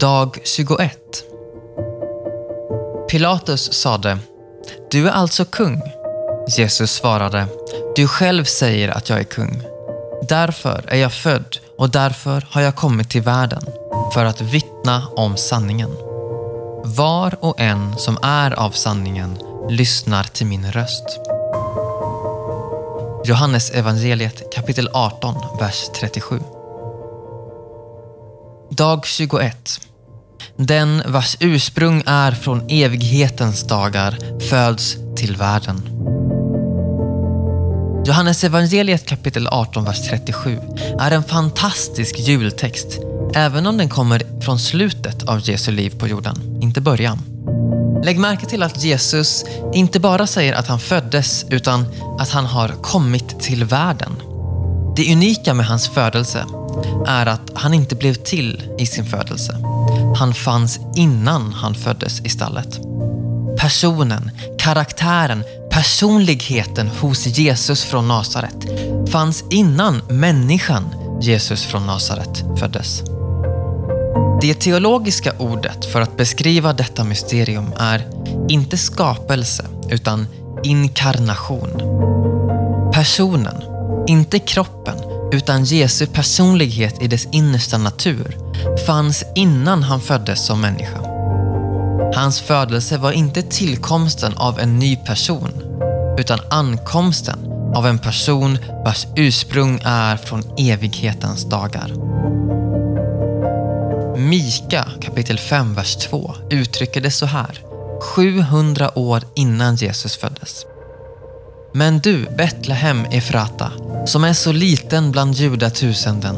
Dag 21. Pilatus sade, Du är alltså kung? Jesus svarade, Du själv säger att jag är kung. Därför är jag född och därför har jag kommit till världen, för att vittna om sanningen. Var och en som är av sanningen lyssnar till min röst. Johannes evangeliet kapitel 18, vers 37. Dag 21. Den vars ursprung är från evighetens dagar föds till världen. Johannes evangeliet kapitel 18, vers 37 är en fantastisk jultext, även om den kommer från slutet av Jesu liv på jorden, inte början. Lägg märke till att Jesus inte bara säger att han föddes, utan att han har kommit till världen. Det unika med hans födelse är att han inte blev till i sin födelse. Han fanns innan han föddes i stallet. Personen, karaktären, personligheten hos Jesus från Nasaret fanns innan människan Jesus från Nasaret föddes. Det teologiska ordet för att beskriva detta mysterium är inte skapelse utan inkarnation. Personen, inte kroppen, utan Jesu personlighet i dess innersta natur fanns innan han föddes som människa. Hans födelse var inte tillkomsten av en ny person, utan ankomsten av en person vars ursprung är från evighetens dagar. Mika kapitel 5, vers 2 uttrycker det så här. 700 år innan Jesus föddes. Men du, Betlehem Efrata, som är så liten bland judatusenden.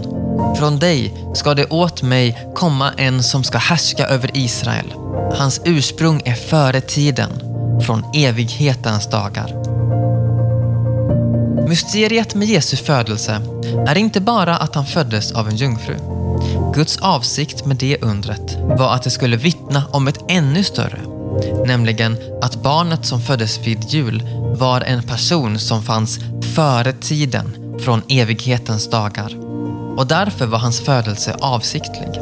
Från dig ska det åt mig komma en som ska härska över Israel. Hans ursprung är före tiden, från evighetens dagar. Mysteriet med Jesu födelse är inte bara att han föddes av en jungfru. Guds avsikt med det undret var att det skulle vittna om ett ännu större, nämligen att barnet som föddes vid jul var en person som fanns före tiden från evighetens dagar. Och därför var hans födelse avsiktlig.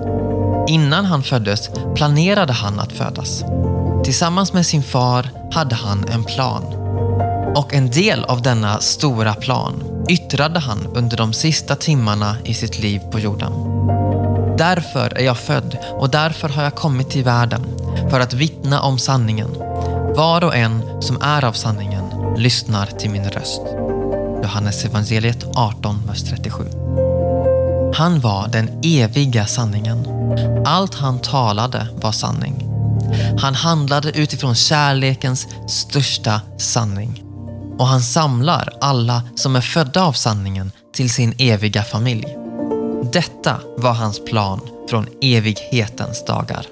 Innan han föddes planerade han att födas. Tillsammans med sin far hade han en plan. Och en del av denna stora plan yttrade han under de sista timmarna i sitt liv på jorden. Därför är jag född och därför har jag kommit till världen, för att vittna om sanningen. Var och en som är av sanningen lyssnar till min röst. Johannes evangeliet 18, vers 37. Han var den eviga sanningen. Allt han talade var sanning. Han handlade utifrån kärlekens största sanning. Och han samlar alla som är födda av sanningen till sin eviga familj. Detta var hans plan från evighetens dagar.